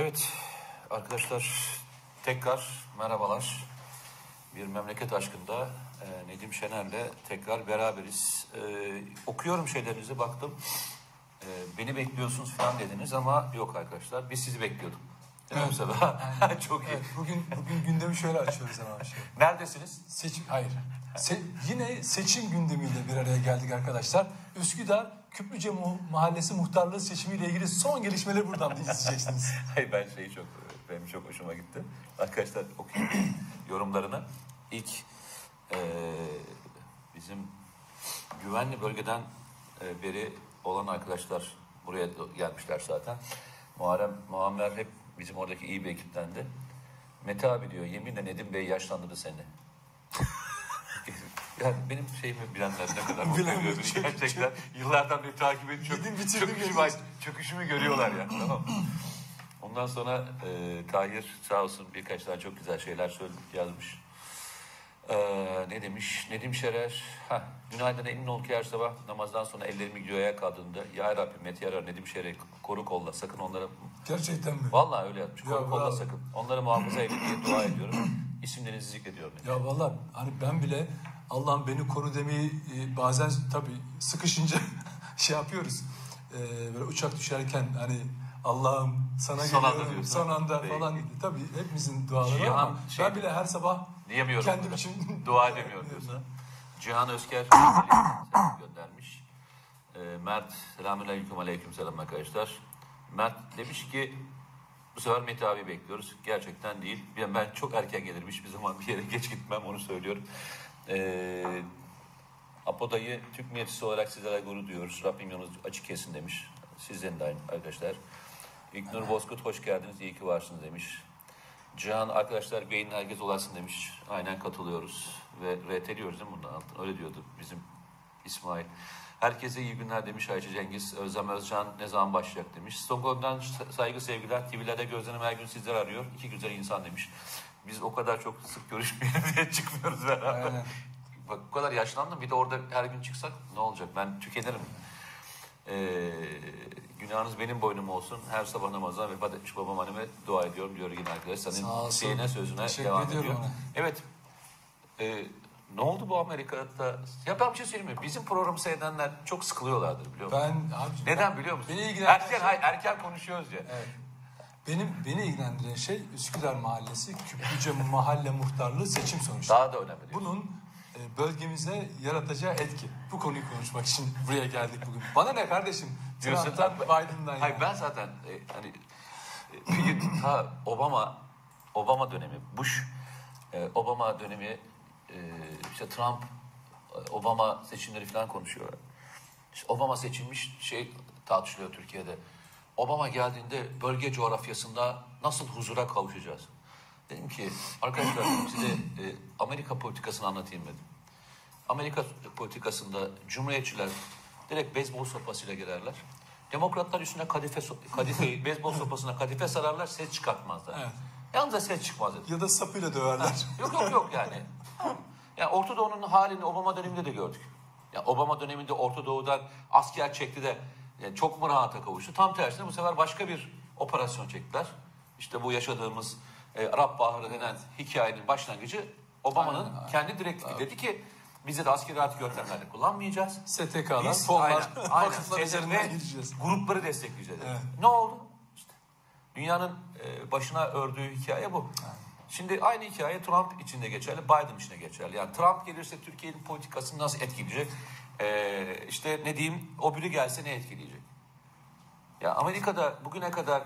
Evet arkadaşlar tekrar merhabalar. Bir memleket aşkında e, Nedim Şener'le tekrar beraberiz. E, okuyorum şeylerinizi baktım. E, beni bekliyorsunuz falan dediniz ama yok arkadaşlar biz sizi bekliyorduk. Değil mi Evet. Mustafa? Çok iyi. Evet, bugün bugün gündemi şöyle açıyoruz hemen şey. Neredesiniz? Seçim hayır. Se- yine seçim gündemiyle bir araya geldik arkadaşlar. Üsküdar Küplüce Mahallesi muhtarlığı seçimiyle ilgili son gelişmeleri buradan da izleyeceksiniz. Hayır ben şeyi çok benim çok hoşuma gitti. Arkadaşlar okuyayım yorumlarını. İlk eee, bizim güvenli bölgeden e, beri olan arkadaşlar buraya gelmişler zaten. Muharrem, Muammer hep bizim oradaki iyi bir ekiptendi. Mete abi diyor yeminle Nedim Bey yaşlandırdı seni. yani benim şeyimi bilenler ne kadar mutlu Bilen- ediyordur çok- gerçekten. Yıllardan beri takip edip çök, Nedim bitirdi çöküşümü, çöküşümü görüyorlar yani tamam mı? Ondan sonra e, Tahir sağ olsun birkaç tane çok güzel şeyler söyledi, yazmış. Ee, ne demiş? Nedim Şerer. Ha, günaydın emin ol ki her sabah namazdan sonra ellerimi göğe kaldığında Ya Rabbi Mete Yarar Nedim Şerer koru kolla sakın onları Gerçekten mi? Vallahi öyle yapmış. Ya Koru kolla sakın. Onları muhafaza edin diye dua ediyorum. İsimlerinizi zikrediyorum. demiş. Ya vallahi hani ben bile Allah'ım beni koru demeyi e, bazen tabii sıkışınca şey yapıyoruz. E, böyle uçak düşerken hani Allah'ım sana Son anda geliyorum son anda Peki. falan tabii hepimizin duaları Cihan ama şey- ben bile her sabah Diyemiyorum. kendim için Dua edemiyorum diyorsun. Cihan Özker göndermiş. Ee, Mert selamünaleyküm aleyküm selam arkadaşlar. Mert demiş ki bu sefer Mete abi bekliyoruz. Gerçekten değil. Ben, çok erken gelirim. Hiçbir zaman bir yere geç gitmem onu söylüyorum. Ee, Apoda'yı Türk milletçisi olarak sizlere gurur duyuyoruz. Rabbim yolunuz açık kesin demiş. Sizden de aynı arkadaşlar. İlknur Bozkurt hoş geldiniz. İyi ki varsınız demiş. Cihan arkadaşlar beyin herkes olasın demiş. Aynen katılıyoruz. Ve RT'liyoruz değil mi bundan altın? Öyle diyordu bizim İsmail. Herkese iyi günler demiş Ayça Cengiz. Özlem Özcan ne zaman başlayacak demiş. Stockholm'dan saygı sevgiler. TV'lerde gözlerim her gün sizler arıyor. İki güzel insan demiş. Biz o kadar çok sık görüşmeyelim diye çıkmıyoruz beraber. Aynen. Bak bu kadar yaşlandım bir de orada her gün çıksak ne olacak? Ben tükenirim. Ee, günahınız benim boynum olsun. Her sabah namazına vefat etmiş babam anneme dua ediyorum diyor yine arkadaş. Senin şeyine sözüne Teşekkür devam ediyor. ona. Evet. Ee, ne oldu bu Amerika'da? Ya ben bir şey söyleyeyim mi? Bizim programı seyredenler çok sıkılıyorlardır biliyor musun? ben abi Neden biliyor musun? Beni ilgilendiren erken, şey- hayır, erken konuşuyoruz ya. Evet. Benim beni ilgilendiren şey Üsküdar Mahallesi Küplüce Mahalle Muhtarlığı seçim sonuçları. Daha da önemli. Bunun bölgemize yaratacağı etki. Bu konuyu konuşmak için buraya geldik bugün. Bana ne kardeşim? Diyorsun. Trump'tan, Biden'dan. Hayır ben zaten e, hani e, bir ta Obama Obama dönemi, Bush e, Obama dönemi e, işte Trump e, Obama seçimleri falan konuşuyor. İşte Obama seçilmiş şey tartışılıyor Türkiye'de. Obama geldiğinde bölge coğrafyasında nasıl huzura kavuşacağız? Dedim ki arkadaşlar size e, Amerika politikasını anlatayım dedim. Amerika politikasında cumhuriyetçiler direkt beyzbol sopasıyla girerler. Demokratlar üstüne kadife, kadifeyi, beyzbol sopasına kadife sararlar, ses çıkartmazlar. Evet. Yalnız da ses çıkmaz dedi. Ya da sapıyla döverler. Yok yok yok yani. Yani Orta Doğu'nun halini Obama döneminde de gördük. Ya Obama döneminde Orta Doğu'dan asker çekti de yani çok mu rahata kavuştu? Tam tersine bu sefer başka bir operasyon çektiler. İşte bu yaşadığımız e, Arap Baharı denen hikayenin başlangıcı Obama'nın kendi direktifi. Dedi ki bizi de askeri artık yöntemlerde kullanmayacağız. STK'lar, Biz fonlar, aynen, aynen. vakıflar üzerinden gideceğiz. Grupları destekleyeceğiz. Evet. Ne oldu? İşte dünyanın e, başına ördüğü hikaye bu. Şimdi aynı hikaye Trump için de geçerli, Biden için de geçerli. Yani Trump gelirse Türkiye'nin politikasını nasıl etkileyecek? E, işte ne diyeyim, o biri gelse ne etkileyecek? Ya Amerika'da bugüne kadar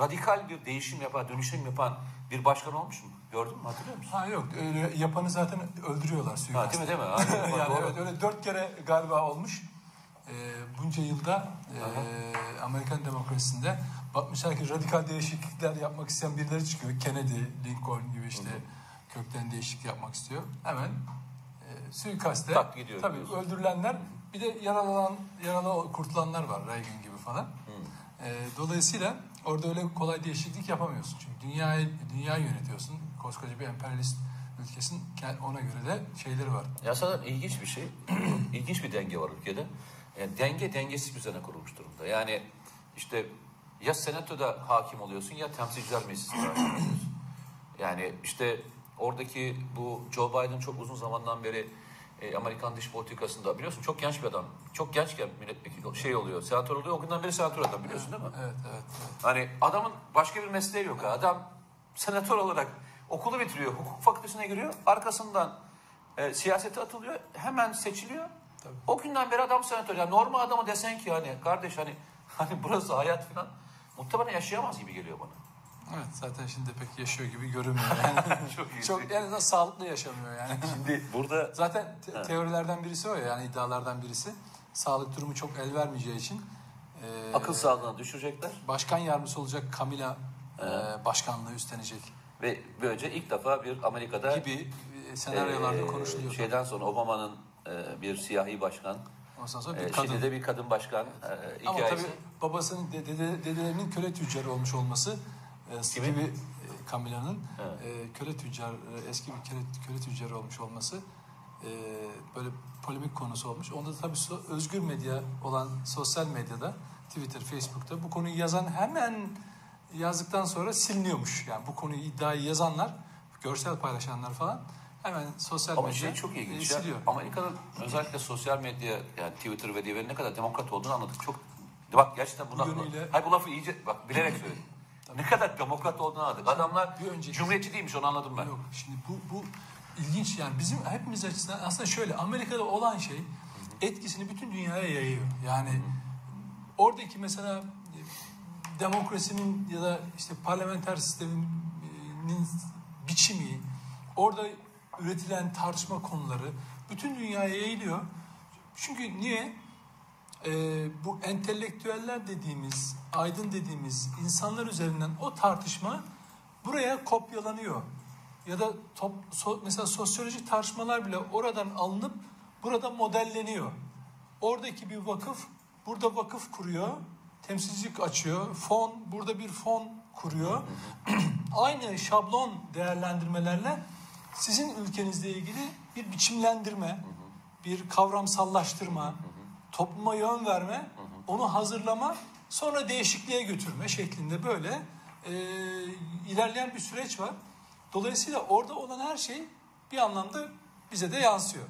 radikal bir değişim yapan, dönüşüm yapan bir başkan olmuş mu? Gördün mü? Hatırlıyor musun? Ha yok öyle yapanı zaten öldürüyorlar Ha, suikast. değil mi değil mi? Aynen. yani Doğru. evet, öyle dört kere galiba olmuş. Ee, bunca yılda e, Amerikan demokrasisinde bakmışlar ki radikal değişiklikler yapmak isteyen birileri çıkıyor. Kennedy, Lincoln gibi işte kökten değişiklik yapmak istiyor. Hemen e, suikaste Tak gidiyor tabii diyorsun. öldürülenler bir de yaralanan yaralı kurtulanlar var Reagan gibi falan. E, dolayısıyla orada öyle kolay değişiklik yapamıyorsun. Çünkü dünyayı dünya yönetiyorsun. Koskoca bir emperyalist ülkesin Ke- ona göre de şeyleri var. Ya zaten ilginç bir şey. ilginç bir denge var ülkede. Yani denge dengesiz üzerine kurulmuş durumda. Yani işte ya senatoda hakim oluyorsun ya temsilciler meclisinde hakim oluyorsun. Yani işte oradaki bu Joe Biden çok uzun zamandan beri e, Amerikan dış politikasında biliyorsun çok genç bir adam. Çok gençken milletvekili şey oluyor, senatör oluyor. O günden beri senatör adam biliyorsun değil mi? Evet, evet, evet. Hani adamın başka bir mesleği yok. Adam senatör olarak okulu bitiriyor, hukuk fakültesine giriyor. Arkasından e, siyasete atılıyor, hemen seçiliyor. Tabii. O günden beri adam senatör. Yani normal adama desen ki hani kardeş hani hani burası hayat falan muhtemelen yaşayamaz gibi geliyor bana. Evet, zaten şimdi pek yaşıyor gibi görünmüyor yani. Çok iyi. Çok en azından sağlıklı yaşamıyor yani. Şimdi burada Zaten te- teorilerden birisi o ya yani iddialardan birisi. Sağlık durumu çok el vermeyeceği için e, akıl sağlığını düşürecekler başkan yardımcısı olacak Kamila e, başkanlığı üstlenecek ve böylece ilk defa bir Amerika'da gibi e, senaryolarda e, konuşuluyor. Şeyden sonra Obama'nın e, bir siyahi başkan, Ondan sonra bir e, kadın. şimdi de bir kadın başkan e, Ama hikayesi. tabii babasının dede, dede- dedelerinin köle tüccarı olmuş olması e, gibi e, Camila'nın Evet. e, köle tüccar e, eski bir köle, köle tüccarı olmuş olması e, böyle polemik konusu olmuş. Onda da tabii so- özgür medya olan sosyal medyada Twitter, Facebook'ta bu konuyu yazan hemen yazdıktan sonra siliniyormuş. Yani bu konuyu iddiayı yazanlar, görsel paylaşanlar falan hemen sosyal Ama medya şey çok e, ilginç ya. siliyor. Amerika'nın özellikle sosyal medya yani Twitter ve diğerleri ne kadar demokrat olduğunu anladık. Çok bak gerçekten buna Bu yönüyle- hayır bu lafı iyice bak bilerek söyledim. ne kadar demokrat olduğunu anladık. Adamlar bir önceki- cumhuriyetçi değilmiş onu anladım ben. Yok şimdi bu, bu ilginç yani bizim hepimiz açısından aslında şöyle Amerika'da olan şey etkisini bütün dünyaya yayıyor. Yani oradaki mesela e, demokrasinin ya da işte parlamenter sistemin biçimi, orada üretilen tartışma konuları bütün dünyaya yayılıyor. Çünkü niye? Ee, bu entelektüeller dediğimiz, aydın dediğimiz insanlar üzerinden o tartışma buraya kopyalanıyor. Ya da top, so- mesela sosyolojik tartışmalar bile oradan alınıp burada modelleniyor. Oradaki bir vakıf burada vakıf kuruyor, temsilcilik açıyor, fon burada bir fon kuruyor. Aynı şablon değerlendirmelerle sizin ülkenizle ilgili bir biçimlendirme, bir kavramsallaştırma, topluma yön verme, onu hazırlama, sonra değişikliğe götürme şeklinde böyle e, ilerleyen bir süreç var. Dolayısıyla orada olan her şey bir anlamda bize de yansıyor.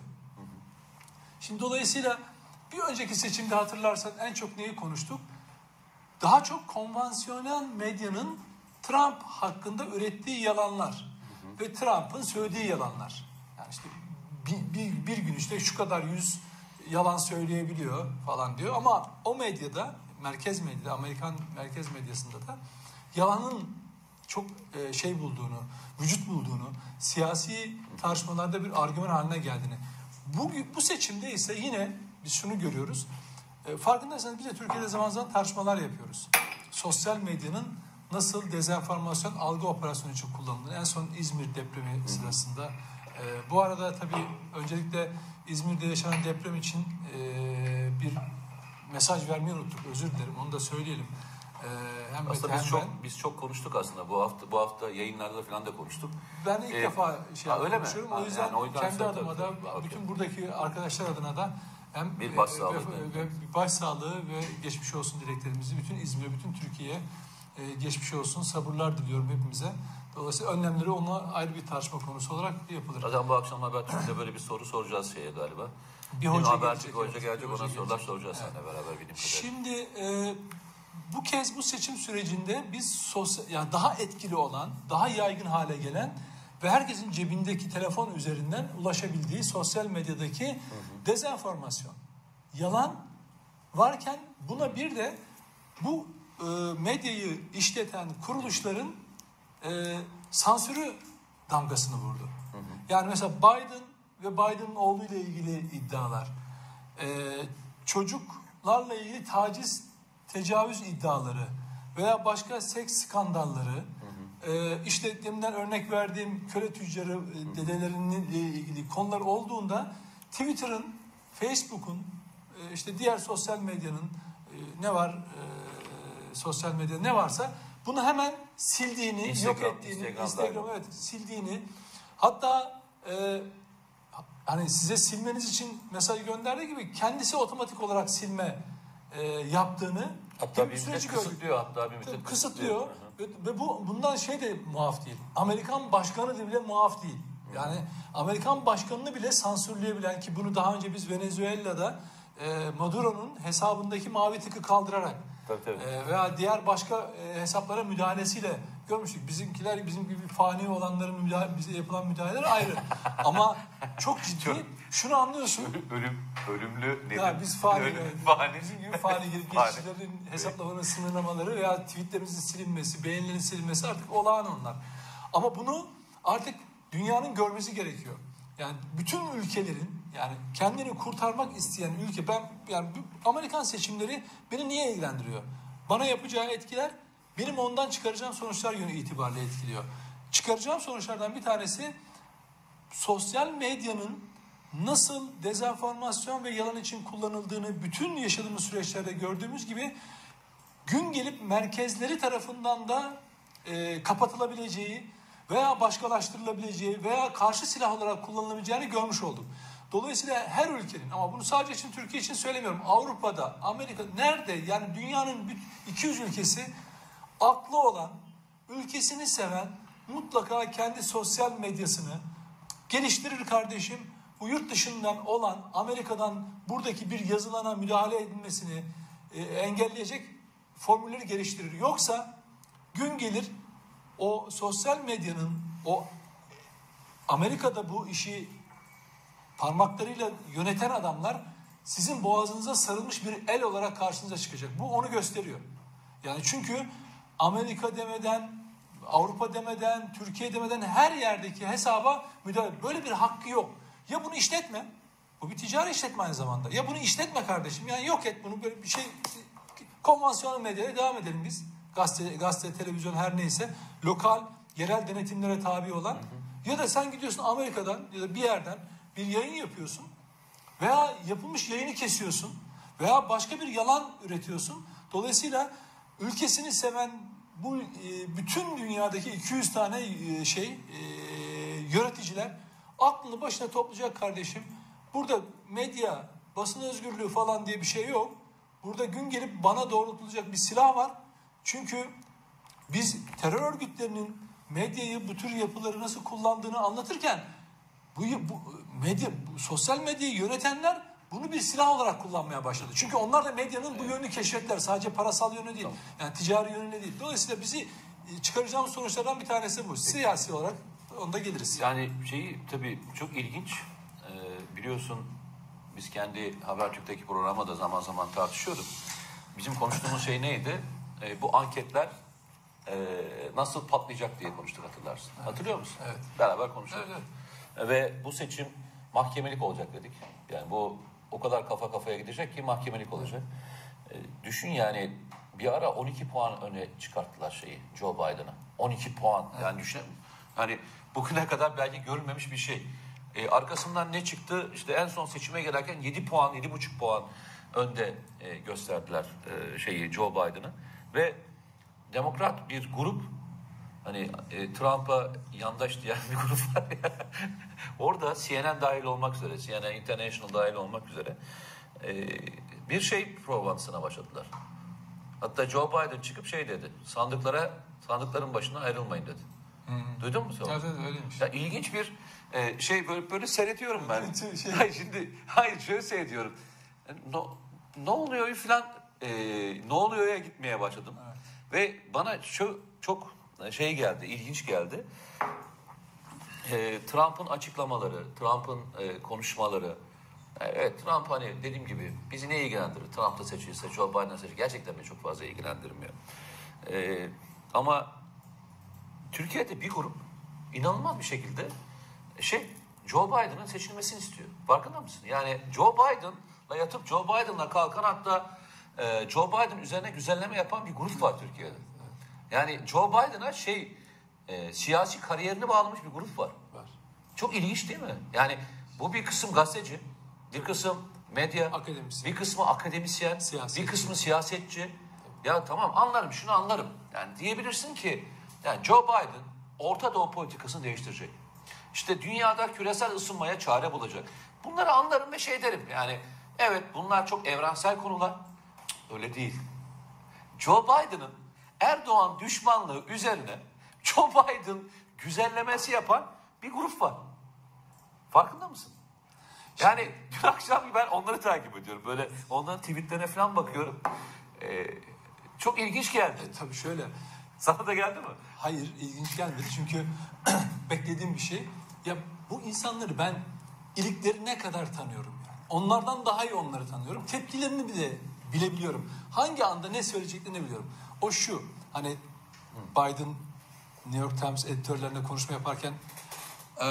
Şimdi dolayısıyla bir önceki seçimde hatırlarsan en çok neyi konuştuk? Daha çok konvansiyonel medyanın Trump hakkında ürettiği yalanlar ve Trump'ın söylediği yalanlar. Yani işte bir, bir, bir gün işte şu kadar yüz yalan söyleyebiliyor falan diyor ama o medyada merkez medyada Amerikan merkez medyasında da yalanın çok e, şey bulduğunu, vücut bulduğunu, siyasi tartışmalarda bir argüman haline geldiğini. Bu, bu seçimde ise yine biz şunu görüyoruz. E, farkındaysanız biz de Türkiye'de zaman zaman tartışmalar yapıyoruz. Sosyal medyanın nasıl dezenformasyon algı operasyonu için kullanıldığını. En son İzmir depremi sırasında. E, bu arada tabii öncelikle İzmir'de yaşanan deprem için e, bir mesaj vermeyi unuttuk. Özür dilerim. Onu da söyleyelim. E, hem Aslında biz hem çok ben. biz çok konuştuk aslında bu hafta bu hafta yayınlarda falan da konuştuk. Ben ilk Ee, defa şey ha, öyle mi? Ha, O yüzden yani o yüzden kendi adıma da tabii, tabii. bütün buradaki arkadaşlar adına da hem Bir e, başsağlığı ve, ve bir başsağlığı ve geçmiş olsun dileklerimizi bütün İzmir'e, bütün Türkiye'ye e, geçmiş olsun, sabırlar diliyorum hepimize. Dolayısıyla önlemleri ona ayrı bir tartışma konusu olarak yapılır. Zaten bu akşam Habertürk'te böyle bir soru soracağız şeye galiba. Bir hoca Habertürk gelecek, hoca gelecek ona hoca sorular gelecek. soracağız Evet. seninle beraber kadarıyla. Şimdi e, bu kez bu seçim sürecinde biz sosyal, yani daha etkili olan, daha yaygın hale gelen ve herkesin cebindeki telefon üzerinden ulaşabildiği sosyal medyadaki dezenformasyon, yalan varken buna bir de bu e, medyayı işleten kuruluşların e, sansürü damgasını vurdu. Yani mesela Biden ve Biden'ın oğluyla ilgili iddialar, e, çocuklarla ilgili taciz, tecavüz iddiaları veya başka seks skandalları, e, örnek verdiğim köle tüccarı e, dedelerinle ilgili konular olduğunda Twitter'ın, Facebook'un, e, işte diğer sosyal medyanın e, ne var e, sosyal medya ne varsa bunu hemen sildiğini, Instagram, yok ettiğini, Instagram evet sildiğini hatta e, hani size silmeniz için mesaj gönderdiği gibi kendisi otomatik olarak silme e, yaptığını Hatta bir bir süreci gördük. kısıtlıyor hatta bir müddet kısıtlıyor hı. Ve, ve bu bundan şey de muaf değil. Amerikan başkanı da bile muaf değil. Yani Amerikan başkanını bile sansürleyebilen ki bunu daha önce biz Venezuela'da e, Maduro'nun hesabındaki mavi tıkı kaldırarak Tabii, tabii. e, veya diğer başka e, hesaplara müdahalesiyle görmüştük. Bizimkiler bizim gibi fani olanların müdahale, bize yapılan müdahaleler ayrı. Ama çok ciddi şunu anlıyorsun. Ölüm, ölümlü nedir? Ya biz fani, Ölüm, fani. bizim gibi fani gelip Fani. geçicilerin hesaplamaların sınırlamaları veya tweetlerimizin silinmesi, beğenilerin silinmesi artık olağan onlar. Ama bunu artık dünyanın görmesi gerekiyor. Yani bütün ülkelerin yani kendini kurtarmak isteyen ülke ben yani Amerikan seçimleri beni niye ilgilendiriyor? Bana yapacağı etkiler benim ondan çıkaracağım sonuçlar yönü itibariyle etkiliyor. Çıkaracağım sonuçlardan bir tanesi sosyal medyanın nasıl dezenformasyon ve yalan için kullanıldığını bütün yaşadığımız süreçlerde gördüğümüz gibi gün gelip merkezleri tarafından da e, kapatılabileceği veya başkalaştırılabileceği veya karşı silah olarak kullanılabileceğini görmüş olduk. Dolayısıyla her ülkenin ama bunu sadece için Türkiye için söylemiyorum. Avrupa'da, Amerika nerede yani dünyanın büt- 200 ülkesi aklı olan, ülkesini seven mutlaka kendi sosyal medyasını geliştirir kardeşim. Bu yurt dışından olan Amerika'dan buradaki bir yazılana müdahale edilmesini e, engelleyecek formülleri geliştirir. Yoksa gün gelir o sosyal medyanın o Amerika'da bu işi parmaklarıyla yöneten adamlar sizin boğazınıza sarılmış bir el olarak karşınıza çıkacak. Bu onu gösteriyor. Yani çünkü Amerika demeden, Avrupa demeden, Türkiye demeden her yerdeki hesaba müdahale. Böyle bir hakkı yok. Ya bunu işletme. Bu bir ticari işletme aynı zamanda. Ya bunu işletme kardeşim. Yani yok et bunu böyle bir şey. Konvansiyonel medyaya devam edelim biz. Gazete, gazete, televizyon her neyse. Lokal, yerel denetimlere tabi olan. Ya da sen gidiyorsun Amerika'dan ya da bir yerden bir yayın yapıyorsun. Veya yapılmış yayını kesiyorsun. Veya başka bir yalan üretiyorsun. Dolayısıyla ülkesini seven bu e, bütün dünyadaki 200 tane e, şey e, yöneticiler aklını başına toplayacak kardeşim. Burada medya, basın özgürlüğü falan diye bir şey yok. Burada gün gelip bana doğrultulacak bir silah var. Çünkü biz terör örgütlerinin medyayı bu tür yapıları nasıl kullandığını anlatırken bu, bu medya bu, sosyal medyayı yönetenler bunu bir silah olarak kullanmaya başladı. Çünkü onlar da medyanın bu yönünü keşfettiler. Sadece parasal yönü değil. Yani ticari yönüne değil. Dolayısıyla bizi e, çıkaracağımız sonuçlardan bir tanesi bu. Siyasi olarak onda geliriz. Yani şeyi tabii çok ilginç. Ee, biliyorsun biz kendi Habertürk'teki programda da zaman zaman tartışıyorduk. Bizim konuştuğumuz şey neydi? Ee, bu anketler e, nasıl patlayacak diye konuştuk hatırlarsın. Hatırlıyor musun? Evet. Beraber konuştuk. Evet, Ve bu seçim mahkemelik olacak dedik. Yani bu o kadar kafa kafaya gidecek ki mahkemelik olacak. Ee, düşün yani bir ara 12 puan öne çıkarttılar şeyi Joe Biden'a. 12 puan. Yani düşün hani bugüne kadar belki görülmemiş bir şey. Ee, arkasından ne çıktı? İşte en son seçime gelirken 7 puan, 7,5 puan önde e, gösterdiler e, şeyi Joe Biden'ı. Ve demokrat bir grup Hani e, Trump'a yandaş diyen bir grup var ya. Orada CNN dahil olmak üzere, CNN International dahil olmak üzere e, bir şey provantısına başladılar. Hatta Joe Biden çıkıp şey dedi. Sandıklara, sandıkların başına ayrılmayın dedi. Duydun mu sen? Evet, evet, öyleymiş. Ya ilginç bir e, şey böyle böyle seyrediyorum ben. Evet, şey- Hayır şimdi hayır şöyle seyrediyorum. E, No, ne oluyor falan e, ne oluyor'ya gitmeye başladım. Ve bana şu çok şey geldi, ilginç geldi. E, Trump'ın açıklamaları, Trump'ın e, konuşmaları. E, Evet Trump hani dediğim gibi bizi ne ilgilendirir? Trump da seçilse, Joe Biden seçilse gerçekten beni çok fazla ilgilendirmiyor. E, ama Türkiye'de bir grup inanılmaz bir şekilde şey Joe Biden'ın seçilmesini istiyor. Farkında mısın? Yani Joe Biden'la yatıp Joe Biden'la kalkan hatta e, Joe Biden üzerine güzelleme yapan bir grup var Türkiye'de. Yani Joe Biden'a şey e, siyasi kariyerini bağlamış bir grup var. Var. Çok ilginç değil mi? Yani bu bir kısım gazeteci, bir kısım medya, Akademisyen. bir kısmı akademisyen, Siyasetçi. bir kısmı siyasetçi. Ya tamam anlarım, şunu anlarım. Yani diyebilirsin ki yani Joe Biden Orta Doğu politikasını değiştirecek. İşte dünyada küresel ısınmaya çare bulacak. Bunları anlarım ve şey derim yani evet bunlar çok evrensel konular. Öyle değil. Joe Biden'ın Erdoğan düşmanlığı üzerine Joe Biden güzellemesi yapan bir grup var. Farkında mısın? Yani dün akşam ben onları takip ediyorum. Böyle onların tweetlerine falan bakıyorum. Ee, çok ilginç geldi. E, tabii şöyle. Sana da geldi mi? Hayır ilginç gelmedi çünkü beklediğim bir şey. Ya bu insanları ben iliklerine kadar tanıyorum. Yani. Onlardan daha iyi onları tanıyorum. Tepkilerini bile bilebiliyorum. Hangi anda ne söyleyeceklerini biliyorum. O şu hani Biden New York Times editörlerine konuşma yaparken "Ee,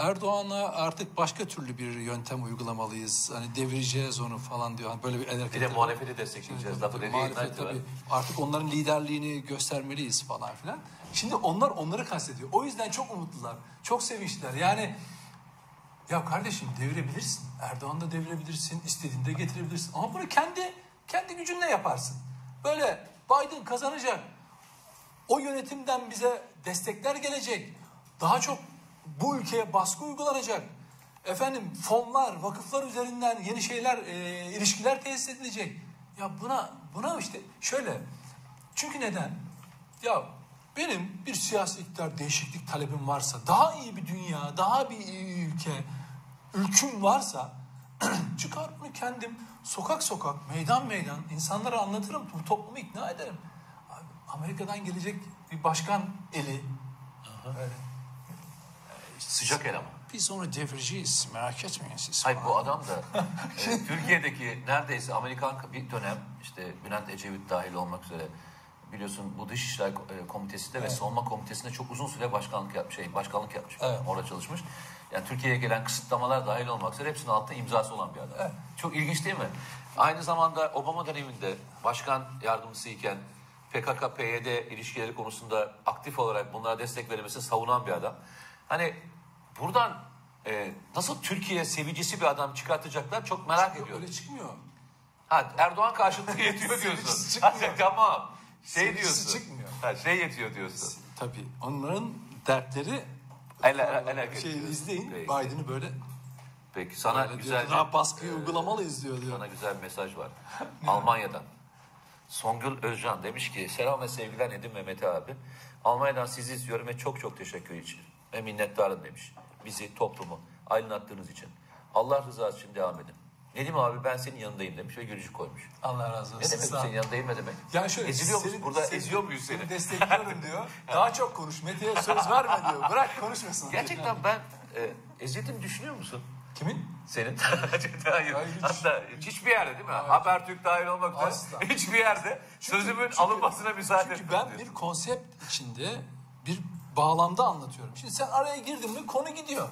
Erdoğan'a artık başka türlü bir yöntem uygulamalıyız. Hani devireceğiz onu falan diyor. Hani böyle bir el Bir de muhalefeti destekleyeceğiz. Lafı dediği Muhalefet tabii. Artık onların liderliğini göstermeliyiz falan filan. Şimdi onlar onları kastediyor. O yüzden çok umutlular. Çok sevinçliler. Yani ya kardeşim devirebilirsin. Erdoğan da devirebilirsin. istediğinde getirebilirsin. Ama bunu kendi kendi gücünle yaparsın. Böyle Biden kazanacak. O yönetimden bize destekler gelecek. Daha çok bu ülkeye baskı uygulanacak. Efendim fonlar, vakıflar üzerinden yeni şeyler, e, ilişkiler tesis edilecek. Ya buna buna işte şöyle. Çünkü neden? Ya benim bir siyasi iktidar değişiklik talebim varsa, daha iyi bir dünya, daha bir iyi ülke, ülküm varsa çıkar bunu kendim sokak sokak, meydan meydan insanlara anlatırım, bu toplumu ikna ederim. Abi, Amerika'dan gelecek bir başkan eli. Öyle. Sıcak eleman. Biz onu devireceğiz, merak etmeyin siz. Hayır bu adam da e, Türkiye'deki neredeyse Amerikan bir dönem işte Bülent Ecevit dahil olmak üzere biliyorsun bu Dışişler Komitesi'nde ve Savunma Komitesi'nde çok uzun süre başkanlık yapmış, şey başkanlık yapmış. Evet. Orada çalışmış. Yani Türkiye'ye gelen kısıtlamalar dahil olmak üzere hepsinin altında imzası olan bir adam. Evet. Çok ilginç değil mi? Aynı zamanda Obama döneminde başkan yardımcısı iken PKK-PYD ilişkileri konusunda aktif olarak bunlara destek verilmesini savunan bir adam. Hani buradan e, nasıl Türkiye sevicisi bir adam çıkartacaklar çok merak Yok, ediyorum. öyle çıkmıyor. Ha, Erdoğan karşıtlığı yetiyor diyorsun. Ha, çıkmıyor. tamam. Şey Sevicisi diyorsun. çıkmıyor. Ha, şey yetiyor diyorsun. Tabii onların dertleri El, el, el, şey izleyin Peki. Biden'ı böyle Peki sana Öyle güzel diyor, daha baskıyı uygulamalıyız diyor diyor. Sana güzel bir mesaj var. Almanya'dan. Songül Özcan demiş ki selam ve sevgiler Nedim Mehmet abi. Almanya'dan sizi izliyorum ve çok çok teşekkür için ve minnettarım demiş. Bizi, toplumu aydınlattığınız için. Allah rızası için devam edin. Nedim abi ben senin yanındayım demiş ve gülücük koymuş. Allah razı olsun. Ne demek senin yanındayım ne demek? Yani şöyle Eziliyor musun? Burada senin- eziyor muyuz seni? Seni destekliyorum diyor. Daha çok konuş. Mete'ye söz verme diyor. Bırak konuşmasın. Gerçekten ben e, ezildiğini düşünüyor musun? Kimin? Senin? Hayır. Hayır, hiç. Hatta hiçbir yerde değil mi? Hayır. Habertürk dahil olmak üzere hiçbir yerde sözümün çünkü- alınmasına müsaade Çünkü ben diyorsun. bir konsept içinde bir bağlamda anlatıyorum. Şimdi sen araya girdin mi konu gidiyor.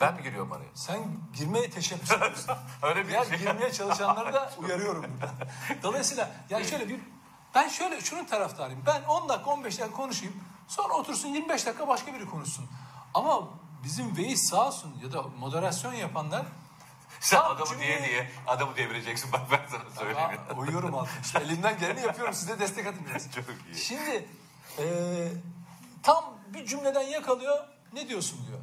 Ben mi giriyorum araya? Sen girmeye teşebbüs ediyorsun. Öyle bir ya şey. girmeye çalışanları da uyarıyorum burada. Dolayısıyla yani şöyle bir ben şöyle şunun taraftarıyım. Ben 10 dakika 15 dakika konuşayım. Sonra otursun 25 dakika başka biri konuşsun. Ama bizim Veys sağ olsun ya da moderasyon yapanlar Sen Tam adamı cümleyi- diye diye adamı devireceksin. Bak ben sana söyleyeyim. Ya, uyuyorum altına. İşte elimden geleni yapıyorum. Size destek atın biraz. Çok iyi. Şimdi eee, tam bir cümleden yakalıyor. Ne diyorsun diyor.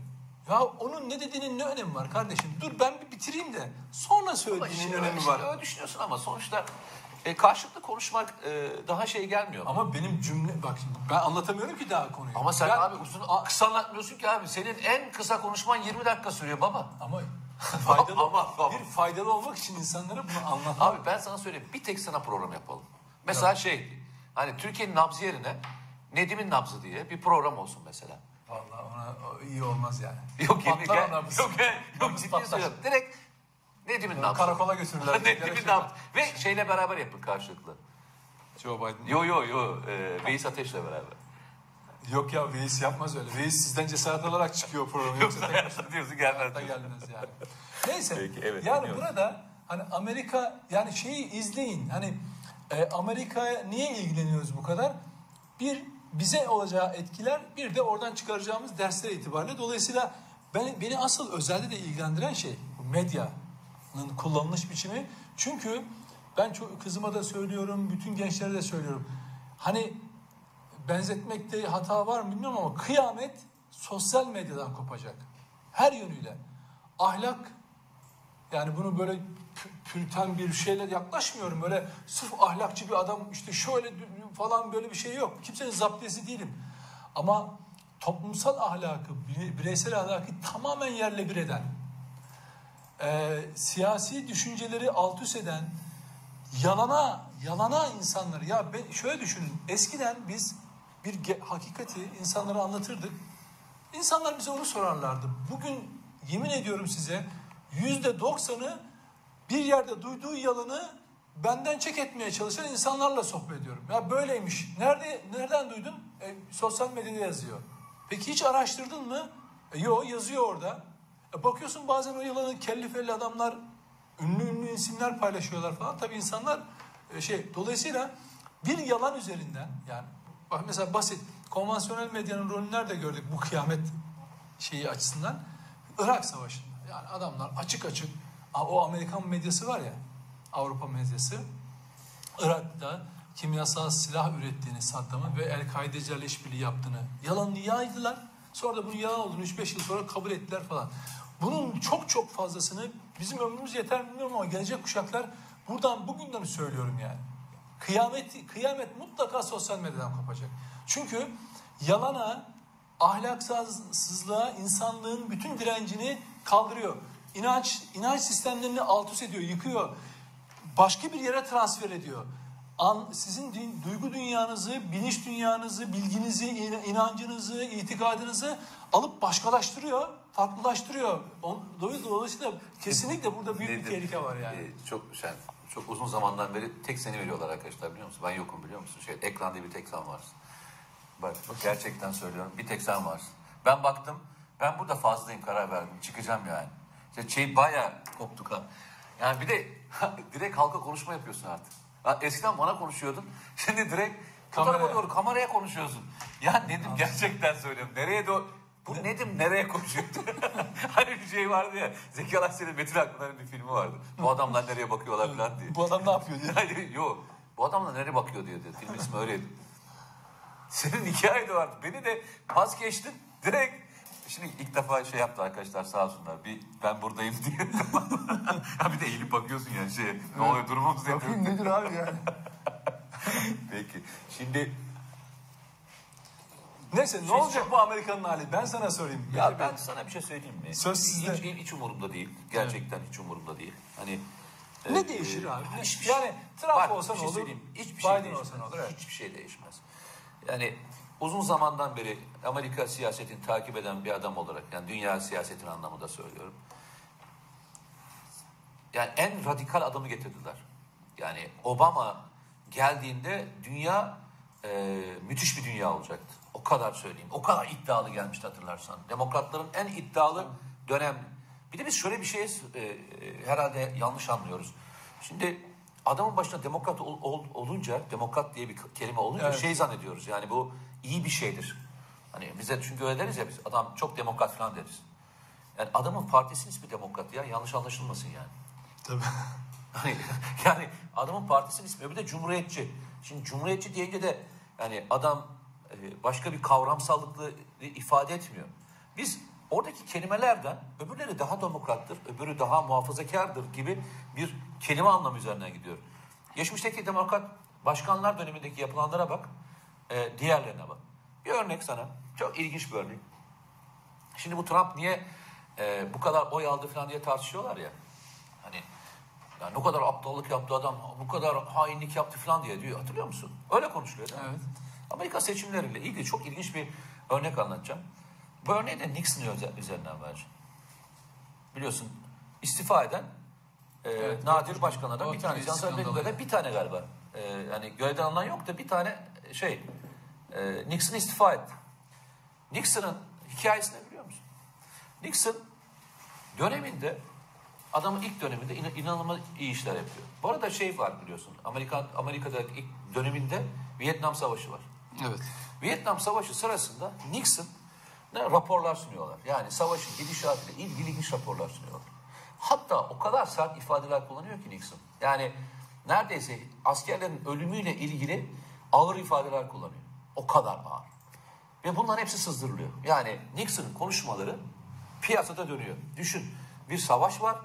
Ya onun ne dediğinin ne önemi var kardeşim? Dur ben bir bitireyim de sonra Ama söylediğinin işte, önemi işte var. öyle düşünüyorsun ama sonuçta e, karşılıklı konuşmak e, daha şey gelmiyor. Ama, Ama benim cümle bak şimdi ben anlatamıyorum ki daha konuyu. sen Ben- abi uzun kısa anlatmıyorsun ki abi. Senin en kısa konuşman 20 dakika sürüyor baba. ama faydalı Ama- ama- bir faydalı olmak için insanlara bunu anlatmak. Abi ben sana söyleyeyim bir tek sana program yapalım. Mesela şey hani Türkiye'nin nabzı yerine Nedim'in nabzı diye bir program olsun mesela. Vallahi ona o iyi olmaz yani. Yok yemin Patlar ona biz. Yok, gel. yok Nabız ciddi patlar. söylüyorum. Direkt Nedim'in nabzı. Karakola götürürler. Nedim'in nabzı. Ve şeyle beraber yapın karşılıklı. Joe Biden. Yo yo yo. E, Veys Ateş'le beraber. Yok ya Veys yapmaz öyle. Veys sizden cesaret alarak çıkıyor program. Yoksa tek başına diyorsun gelmez. da gelmez yani. Neyse. Peki, evet, yani dinliyorum. burada hani Amerika yani şeyi izleyin. Hani e, Amerika'ya niye ilgileniyoruz bu kadar? Bir bize olacağı etkiler, bir de oradan çıkaracağımız dersler itibariyle. Dolayısıyla beni, beni asıl özelde de ilgilendiren şey bu medyanın kullanılış biçimi. Çünkü ben çok kızıma da söylüyorum, bütün gençlere de söylüyorum. Hani benzetmekte hata var mı bilmiyorum ama kıyamet sosyal medyadan kopacak. Her yönüyle. Ahlak Yani bunu böyle pü- püriten bir şeyle yaklaşmıyorum. Böyle sırf ahlakçı bir adam işte şöyle falan böyle bir şey yok. Kimsenin zaptiyesi değilim. Ama toplumsal ahlakı, bire- bireysel ahlakı tamamen yerle bir eden, e, siyasi düşünceleri alt üst eden, yalana, yalana insanları. Ya ben şöyle düşünün. Eskiden biz bir hakikati insanlara anlatırdık. İnsanlar bize onu sorarlardı. Bugün yemin ediyorum size yüzde doksanı bir yerde duyduğu yalanı benden çek etmeye çalışan insanlarla sohbet ediyorum. Ya böyleymiş. Nerede nereden duydun? E, sosyal medyada yazıyor. Peki hiç araştırdın mı? E, yo yazıyor orada. E, bakıyorsun bazen o yalanı kelli felli adamlar ünlü ünlü isimler paylaşıyorlar falan. Tabii insanlar e, şey dolayısıyla bir yalan üzerinden yani mesela basit konvansiyonel medyanın rolünü nerede gördük bu kıyamet şeyi açısından? Irak Savaşı'nda. Yani adamlar açık açık o Amerikan medyası var ya Avrupa medyası Irak'ta kimyasal silah ürettiğini Saddam'ın ve El-Kaidecilerle işbirliği yaptığını yalanını yaydılar. Sonra da bunun yalan olduğunu 3-5 yıl sonra kabul ettiler falan. Bunun çok çok fazlasını bizim ömrümüz yeter mi bilmiyorum ama gelecek kuşaklar buradan bugünden söylüyorum yani. Kıyamet, kıyamet mutlaka sosyal medyadan kopacak. Çünkü yalana, ahlaksızlığa, insanlığın bütün direncini kaldırıyor. İnanç, inanç sistemlerini alt üst ediyor, yıkıyor. Başka bir yere transfer ediyor. An, sizin din, duygu dünyanızı, bilinç dünyanızı, bilginizi, in- inancınızı, itikadınızı alıp başkalaştırıyor, farklılaştırıyor. Dolayısıyla kesinlikle burada büyük bir Nedir? tehlike var yani. Ee, çok sen çok uzun zamandan beri tek seni veriyorlar arkadaşlar biliyor musun? Ben yokum biliyor musun? Şey ekranda bir tek sen varsın. Bak gerçekten söylüyorum bir tek sen varsın. Ben baktım ben burada fazlayım karar verdim çıkacağım yani. İşte şey bayağı koptuk ha. Yani bir de direkt halka konuşma yapıyorsun artık. Ha, eskiden bana konuşuyordun. Şimdi direkt Kameraya. doğru kameraya konuşuyorsun. Ya Nedim gerçekten söylüyorum. Nereye doğru bu Nedim nereye konuşuyor? hani bir şey vardı ya. Zeki Alasya'nın Metin Akpınar'ın bir filmi vardı. Bu adamlar nereye bakıyorlar falan diye. Bu adam ne yapıyor diye. Yani yok. Bu adamlar nereye bakıyor diye. Film ismi öyleydi. Senin hikaye de vardı. Beni de pas geçtin. Direkt Şimdi ilk defa şey yaptı arkadaşlar sağ olsunlar. Bir ben buradayım diye. ha bir de eğilip bakıyorsun yani şey. Ne oluyor durumumuz nedir? Bakayım nedir abi yani. Peki. Şimdi Neyse ne olacak bu Amerikan'ın hali? Ben sana sorayım. ya ben sana bir şey söyleyeyim mi? Söz sizde. Hiç, hiç umurumda değil. Gerçekten hiç umurumda değil. Hani Ne e, değişir abi? Ne- Hiçbir yani şey- Trump Bak, olsa bir ne şey olur? söyleyeyim. Hiçbir şey Biden değişmez. olsa ne olur? Evet. Hiçbir şey değişmez. Yani uzun zamandan beri Amerika siyasetini takip eden bir adam olarak yani dünya siyasetinin anlamında söylüyorum. Yani en radikal adamı getirdiler. Yani Obama geldiğinde dünya e, müthiş bir dünya olacaktı. O kadar söyleyeyim. O kadar iddialı gelmişti hatırlarsan. Demokratların en iddialı dönem. Bir de biz şöyle bir şey e, e, herhalde yanlış anlıyoruz. Şimdi adamın başına demokrat ol- ol- olunca, demokrat diye bir kelime olunca Evet. şey zannediyoruz. Yani bu iyi bir şeydir. Hani bize çünkü öyle deriz ya biz adam çok demokrat falan deriz. Yani adamın partisinin ismi demokrat ya yanlış anlaşılmasın yani. Tabii. Hani yani adamın partisinin ismi bir de cumhuriyetçi. Şimdi cumhuriyetçi deyince de yani adam e, başka bir kavramsallıklı ifade etmiyor. Biz oradaki kelimelerden öbürleri daha demokrattır, öbürü daha muhafazakardır gibi bir kelime anlamı üzerinden gidiyor. Geçmişteki demokrat başkanlar dönemindeki yapılanlara bak, e, diğerlerine bak. Bir örnek sana, çok ilginç bir örnek. Şimdi bu Trump niye e, bu kadar oy aldı falan diye tartışıyorlar ya. Hani ya ne kadar aptallık yaptı adam, bu kadar hainlik yaptı falan diye diyor. Hatırlıyor musun? Öyle konuşuluyor değil mi? Evet. Amerika seçimleriyle ilgili çok ilginç bir örnek anlatacağım. Bu örneği de Nixon üzerinden vereceğim. Biliyorsun istifa eden e, Evet, nadir Watergate- başkanlardan bir tanesi. Skandalı. göre bir tane galiba. E, yani görevden alınan yok da bir tane şey e, Nixon istifa etti. Nixon'ın hikayesini biliyor musun? Nixon döneminde adamın ilk döneminde ina- inanılmaz iyi işler yapıyor. Bu arada şey var biliyorsun. Amerika Amerika'da ilk döneminde Vietnam Savaşı var. Evet. Vietnam Savaşı sırasında Nixon raporlar sunuyorlar. Yani savaşın gidişatıyla ilgili ilginç raporlar sunuyorlar. Hatta o kadar sert ifadeler kullanıyor ki Nixon. Yani neredeyse askerlerin ölümüyle ilgili ağır ifadeler kullanıyor. O kadar ağır. Ve bunların hepsi sızdırılıyor. Yani Nixon'ın konuşmaları piyasada dönüyor. Düşün bir savaş var.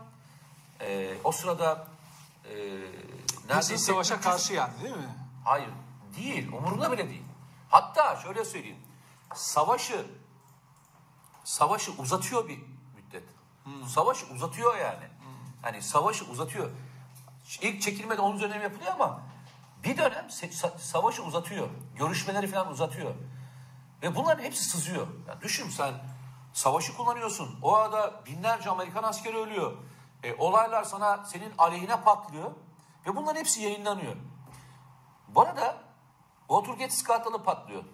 Ee, o sırada e, Nixon neredeyse savaşa 300 karşı yani değil mi? Hayır değil. Umurunda bile değil. Hatta şöyle söyleyeyim. Savaşı savaşı uzatıyor bir müddet. Savaşı uzatıyor yani. Hani savaşı uzatıyor. İlk çekilmede onun üzerine yapılıyor ama bir dönem savaşı uzatıyor. Görüşmeleri falan uzatıyor. Ve bunların hepsi sızıyor. Yani düşün sen savaşı kullanıyorsun. O arada binlerce Amerikan askeri ölüyor. E, olaylar sana senin aleyhine patlıyor. Ve bunların hepsi yayınlanıyor. Bu arada Watergate skandalı patlıyor.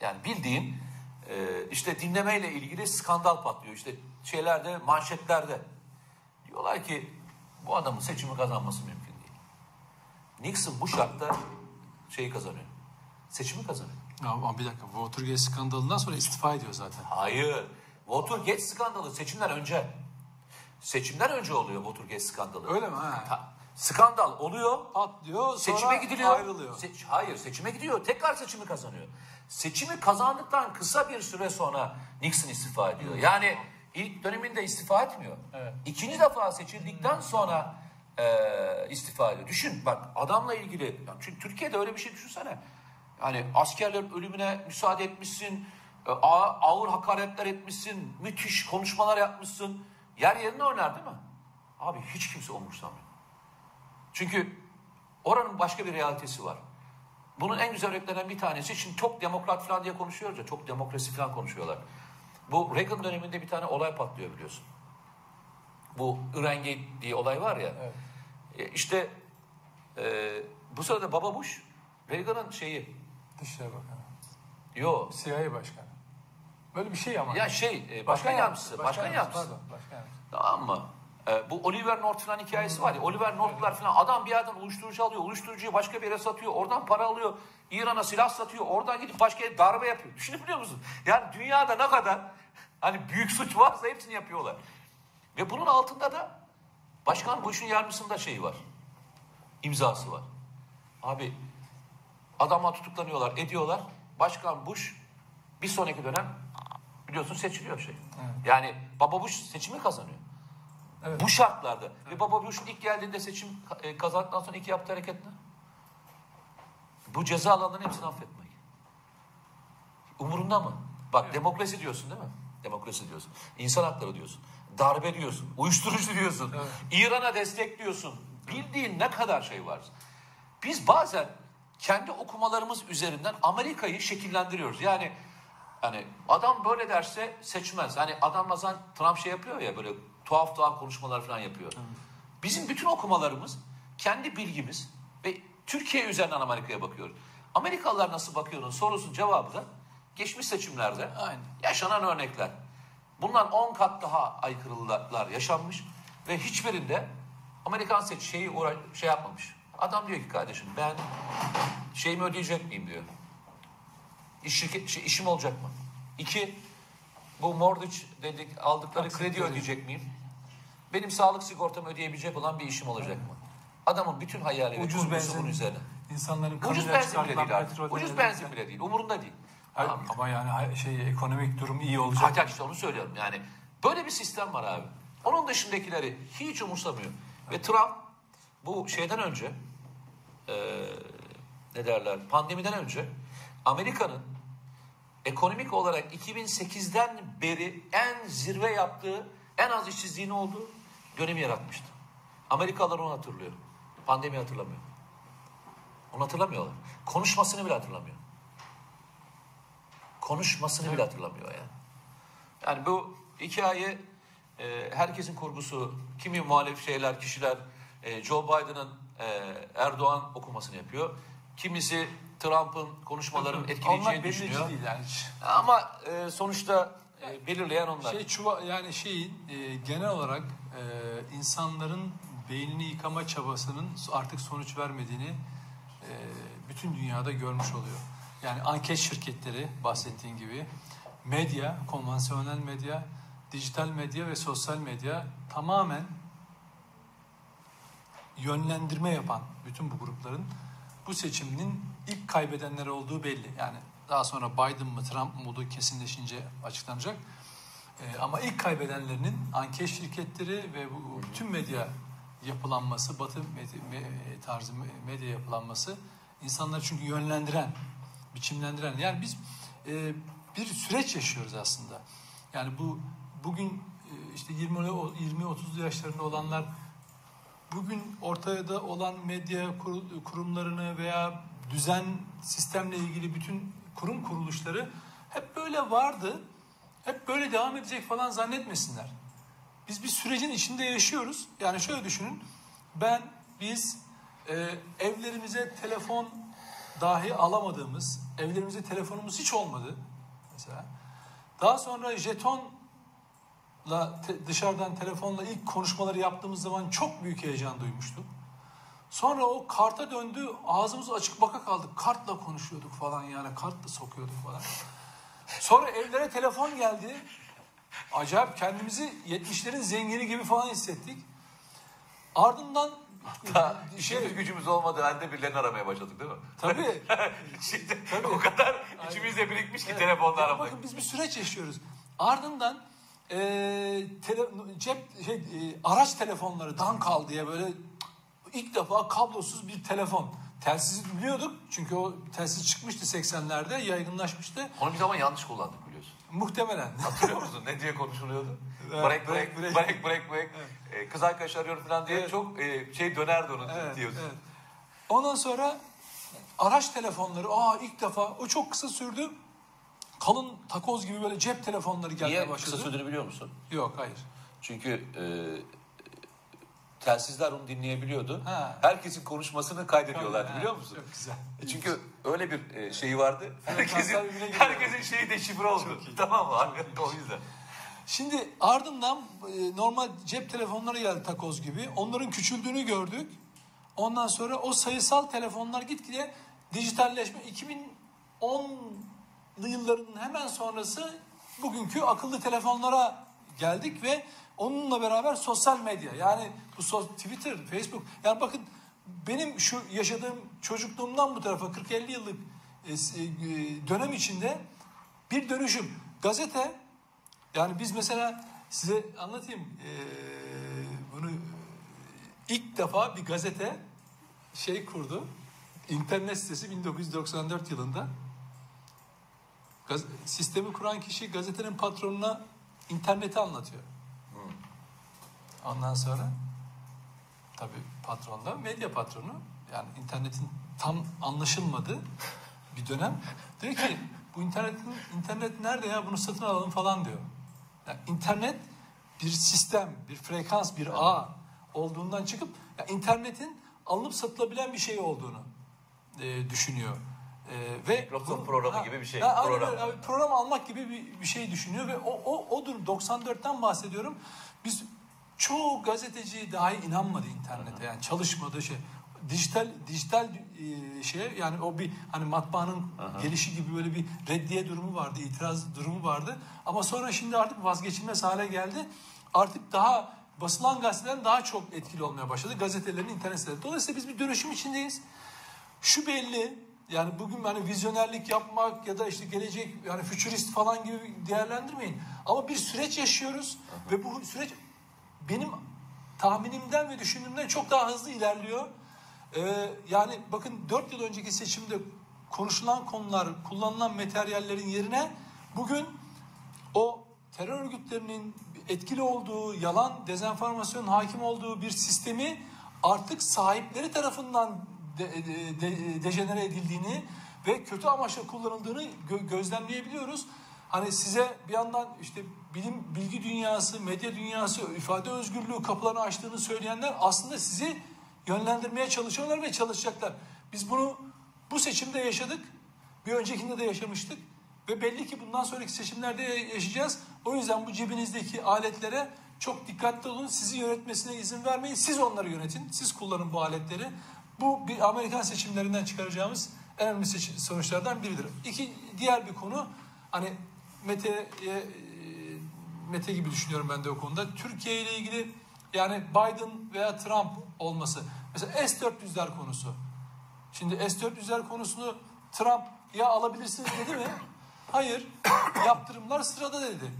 Yani bildiğin e, işte dinlemeyle ilgili skandal patlıyor. İşte şeylerde, manşetlerde. Diyorlar ki bu adamın seçimi kazanması mümkün değil. Nixon bu şartta şeyi kazanıyor. Seçimi kazanıyor. Ama bir dakika Watergate skandalından sonra istifa ediyor zaten. Hayır. Watergate skandalı seçimden önce. Seçimden önce oluyor Watergate skandalı. Öyle mi? Ha. Skandal oluyor. Patlıyor sonra Seçime gidiliyor. ayrılıyor. Seç- hayır seçime gidiyor. Tekrar seçimi kazanıyor. Seçimi kazandıktan kısa bir süre sonra Nixon istifa ediyor. Yani ilk döneminde istifa etmiyor. Evet. İkinci defa seçildikten sonra e, istifa ediyor. Düşün bak adamla ilgili. çünkü Türkiye'de öyle bir şey düşünsene. Yani askerlerin ölümüne müsaade etmişsin. e, ağır hakaretler etmişsin. Müthiş konuşmalar yapmışsın. Yer yerine oynar değil mi? Abi hiç kimse umursamıyor. Çünkü oranın başka bir realitesi var. Bunun en güzel örneklerinden bir tanesi, şimdi çok demokrat falan diye konuşuyoruz ya, çok demokrasi falan konuşuyorlar. Bu Reagan döneminde bir tane olay patlıyor biliyorsun. Bu Irengate diye olay var ya. Evet. E, işte e, bu sırada Baba Bush, Reagan'ın şeyi, Dışişleri Bakanı. yo CIA Başkanı. Böyle bir şey ama. ya şey, e, başkan yardımcısı, başkan yardımcısı. Pardon, başkan yardımcısı. Tamam mı? Ee, bu Oliver North falan hikayesi var ya. Oliver North'lar falan adam bir yerden uyuşturucu alıyor. Uyuşturucuyu başka bir yere satıyor. Oradan para alıyor. İran'a silah satıyor. Oradan gidip başka yere darbe yapıyor. Düşünebiliyor musun? Yani dünyada ne kadar hani büyük suç varsa hepsini yapıyorlar. Ve bunun altında da Başkan Bush'un yardımcısında şeyi var. İmzası var. Abi adamlar tutuklanıyorlar, ediyorlar. Başkan Bush bir sonraki dönem biliyorsun seçiliyor şey. Yani Baba Bush seçimi kazanıyor. Evet. Bu şartlarda. Ve Baba Bush ilk geldiğinde seçim e, kazandıktan sonra iki yaptığı hareket ne? Bu ceza alanların hepsini affetmek. Umurunda mı? Bak demokrasi diyorsun değil mi? Demokrasi diyorsun. İnsan hakları diyorsun. Darbe diyorsun. Uyuşturucu diyorsun. İran'a destek diyorsun. Bildiğin ne kadar şey var. Biz bazen kendi okumalarımız üzerinden Amerika'yı şekillendiriyoruz. Yani hani adam böyle derse seçmez. Hani adam bazen Trump şey yapıyor ya böyle tuhaf tuhaf konuşmalar falan yapıyor. Bizim bütün okumalarımız kendi bilgimiz ve Türkiye üzerinden Amerika'ya bakıyoruz. Amerikalılar nasıl bakıyorun sorusunun cevabı da geçmiş seçimlerde Aynen. yaşanan örnekler. Bundan 10 kat daha aykırılıklar yaşanmış ve hiçbirinde Amerikan seç şeyi uğra- şey yapmamış. Adam diyor ki kardeşim ben şeyimi ödeyecek miyim diyor. İş şirket, şey, işim olacak mı? İki, bu mortgage dedik aldıkları kredi kredi. ödeyecek miyim? Benim sağlık sigortamı ödeyebilecek olan bir işim olacak mı? Adamın bütün hayali ve Ucuz benzin. bunun üzerine. İnsanların Ucuz benzin bile çıkartılan değil artık. petrolden Ucuz benzin bile değil. Umurunda değil. Hayır, Tamam. ama yani hay- şey ekonomik durum iyi olacak. Hatta işte onu söylüyorum. Yani böyle bir sistem var abi. Onun dışındakileri hiç umursamıyor. Ve Trump bu şeyden önce eee, ne derler pandemiden önce Amerika'nın ekonomik olarak 2008'den beri en zirve yaptığı en az işsizliğin olduğu dönemi yaratmıştı. Amerikalılar onu hatırlıyor. Pandemi hatırlamıyor. Onu hatırlamıyorlar. Konuşmasını bile hatırlamıyor. Konuşmasını bile hatırlamıyor yani. Yani bu hikaye e, herkesin kurgusu, kimi muhalif şeyler, kişiler e, Joe Biden'ın e, Erdoğan okumasını yapıyor. Kimisi Trump'ın konuşmalarının etkileyeceğini düşünüyor. değil yani. Ama e, sonuçta e, belirleyen onlar. Şey çuva yani şeyin e, genel olarak e, insanların beynini yıkama çabasının artık sonuç vermediğini e, bütün dünyada görmüş oluyor. Yani anket şirketleri bahsettiğin gibi medya, konvansiyonel medya, dijital medya ve sosyal medya tamamen yönlendirme yapan bütün bu grupların bu seçiminin ilk kaybedenler olduğu belli. Yani daha sonra Biden mı Trump mı olduğu kesinleşince açıklanacak. Ee, ama ilk kaybedenlerinin anket şirketleri ve bu bütün medya yapılanması, batı med- me- tarzı me- medya yapılanması insanları çünkü yönlendiren, biçimlendiren. Yani biz e, bir süreç yaşıyoruz aslında. Yani bu bugün e, işte 20 20 30 yaşlarında olanlar bugün ortada olan medya kur- kurumlarını veya düzen sistemle ilgili bütün kurum kuruluşları hep böyle vardı. Hep böyle devam edecek falan zannetmesinler. Biz bir sürecin içinde yaşıyoruz. Yani şöyle düşünün. Ben, biz e, evlerimize telefon dahi alamadığımız, evlerimize telefonumuz hiç olmadı mesela. Daha sonra jetonla te- dışarıdan telefonla ilk konuşmaları yaptığımız zaman çok büyük heyecan duymuştuk. Sonra o karta döndü, ağzımız açık baka kaldık. Kartla konuşuyorduk falan yani, kartla sokuyorduk falan. Sonra evlere telefon geldi. Acayip kendimizi 70'lerin zengini gibi falan hissettik. Ardından Ta şey işimiz gücümüz olmadığı halde birilerini aramaya başladık değil mi? tabii Şimdi Tabii. o kadar içimizde birikmiş ki Evet. telefonla aramak. Bakın biz bir süreç yaşıyoruz. Ardından e, tele- cep şey, e, araç telefonları dankal diye böyle ilk defa kablosuz bir telefon. Telsizi biliyorduk çünkü o telsiz çıkmıştı 80'lerde yaygınlaşmıştı. Onu bir zaman yanlış kullandık biliyorsun. Muhtemelen. Hatırlıyor musun? Ne diye konuşuluyordu? Evet, break, break, break, break. break, break, break. Ee, kız arkadaş arıyor falan diye Evet. çok e, şey dönerdi onun Evet, diyorsun. evet. Ondan sonra araç telefonları aa ilk defa o çok kısa sürdü. Kalın takoz gibi böyle cep telefonları gelmeye Niye başladı. kısa sürdüğünü biliyor musun? Yok hayır. Çünkü e, telsizler onu dinleyebiliyordu. Ha. Herkesin konuşmasını kaydediyorlardı Ha, biliyor musun? Çok güzel. E Çünkü öyle bir e, şeyi vardı. Herkesin, herkesin şeyi deşifre oldu. Tamam mı? o yüzden. Şimdi ardından e, normal cep telefonları geldi takoz gibi. Onların küçüldüğünü gördük. Ondan sonra o sayısal telefonlar gitgide dijitalleşme 2010'lı yılların hemen sonrası bugünkü akıllı telefonlara geldik ve onunla beraber sosyal medya yani bu so- Twitter, Facebook yani bakın benim şu yaşadığım çocukluğumdan bu tarafa 40-50 yıllık e, e, dönem içinde bir dönüşüm. Gazete yani biz mesela size anlatayım eee, bunu ilk defa bir gazete şey kurdu. İnternet sitesi 1994 yılında. Gaz- sistemi kuran kişi gazetenin patronuna interneti anlatıyor. Ondan sonra tabii patron da medya patronu. Yani internetin tam anlaşılmadığı bir dönem. Diyor ki bu internetin internet nerede ya bunu satın alalım falan diyor. Yani internet bir sistem, bir frekans, bir ağ olduğundan çıkıp ya internetin alınıp satılabilen bir şey olduğunu e, düşünüyor. E, ve Microsoft programı gibi bir şey. Ya, aynen Program. öyle. Abi, program almak gibi bir, bir şey düşünüyor ve o, o, o durum 94'ten bahsediyorum. Biz çoğu gazeteci dahi inanmadı internete. Yani çalışmadı şey. Dijital dijital e, şeye yani o bir hani matbaanın gelişi gibi böyle bir reddiye durumu vardı itiraz durumu vardı. Ama sonra şimdi artık vazgeçilmez hale geldi. Artık daha basılan gazetelerin daha çok etkili olmaya başladı. Gazetelerin internet siteleri. Dolayısıyla biz bir dönüşüm içindeyiz. Şu belli. Yani bugün hani vizyonerlik yapmak ya da işte gelecek yani fütürist falan gibi değerlendirmeyin. Ama bir süreç yaşıyoruz ve bu süreç benim tahminimden ve düşündüğümden çok daha hızlı ilerliyor. Ee, yani bakın 4 yıl önceki seçimde konuşulan konular, kullanılan materyallerin yerine bugün o terör örgütlerinin etkili olduğu, yalan, dezenformasyon hakim olduğu bir sistemi artık sahipleri tarafından de, de- de- dejenere edildiğini ve kötü amaçla kullanıldığını gö- gözlemleyebiliyoruz. Hani size bir yandan işte bilim, bilgi dünyası, medya dünyası, ifade özgürlüğü kapılarını açtığını söyleyenler aslında sizi yönlendirmeye çalışıyorlar ve çalışacaklar. Biz bunu bu seçimde yaşadık. Bir öncekinde de yaşamıştık. Ve belli ki bundan sonraki seçimlerde yaşayacağız. O yüzden bu cebinizdeki aletlere çok dikkatli olun. Sizi yönetmesine izin vermeyin. Siz onları yönetin. Siz kullanın bu aletleri. Bu bir Amerikan seçimlerinden çıkaracağımız en önemli sonuçlardan biridir. İki diğer bir konu hani Mete e, Mete gibi düşünüyorum ben de o konuda. Türkiye ile ilgili yani Biden veya Trump olması. Mesela S-400'ler konusu. Şimdi S-400'ler konusunu Trump ya alabilirsiniz dedi mi? Hayır. Yaptırımlar sırada dedi.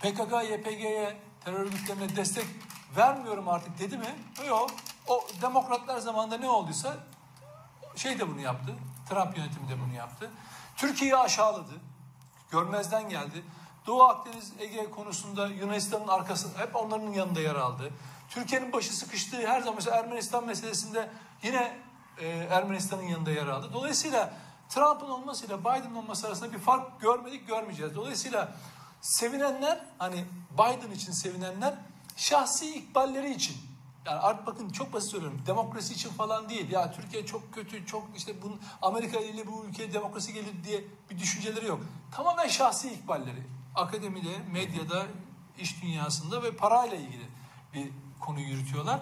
PKK, YPG'ye, terör örgütlerine destek vermiyorum artık dedi mi? Yok. O demokratlar zamanında ne olduysa şey de bunu yaptı. Trump yönetimi de bunu yaptı. Türkiye'yi aşağıladı. Görmezden geldi. Doğu Akdeniz Ege konusunda Yunanistan'ın arkasında hep onların yanında yer aldı. Türkiye'nin başı sıkıştığı her zaman mesela Ermenistan meselesinde yine e, Ermenistan'ın yanında yer aldı. Dolayısıyla Trump'ın olmasıyla Biden'ın olması arasında bir fark görmedik, görmeyeceğiz. Dolayısıyla sevinenler hani Biden için sevinenler şahsi ikballeri için yani artık bakın çok basit söylüyorum. Demokrasi için falan değil. Ya Türkiye çok kötü, çok işte bunun Amerika ile bu ülkeye demokrasi gelir diye bir düşünceleri yok. Tamamen şahsi ikballeri. Akademide, medyada, iş dünyasında ve parayla ilgili bir konu yürütüyorlar.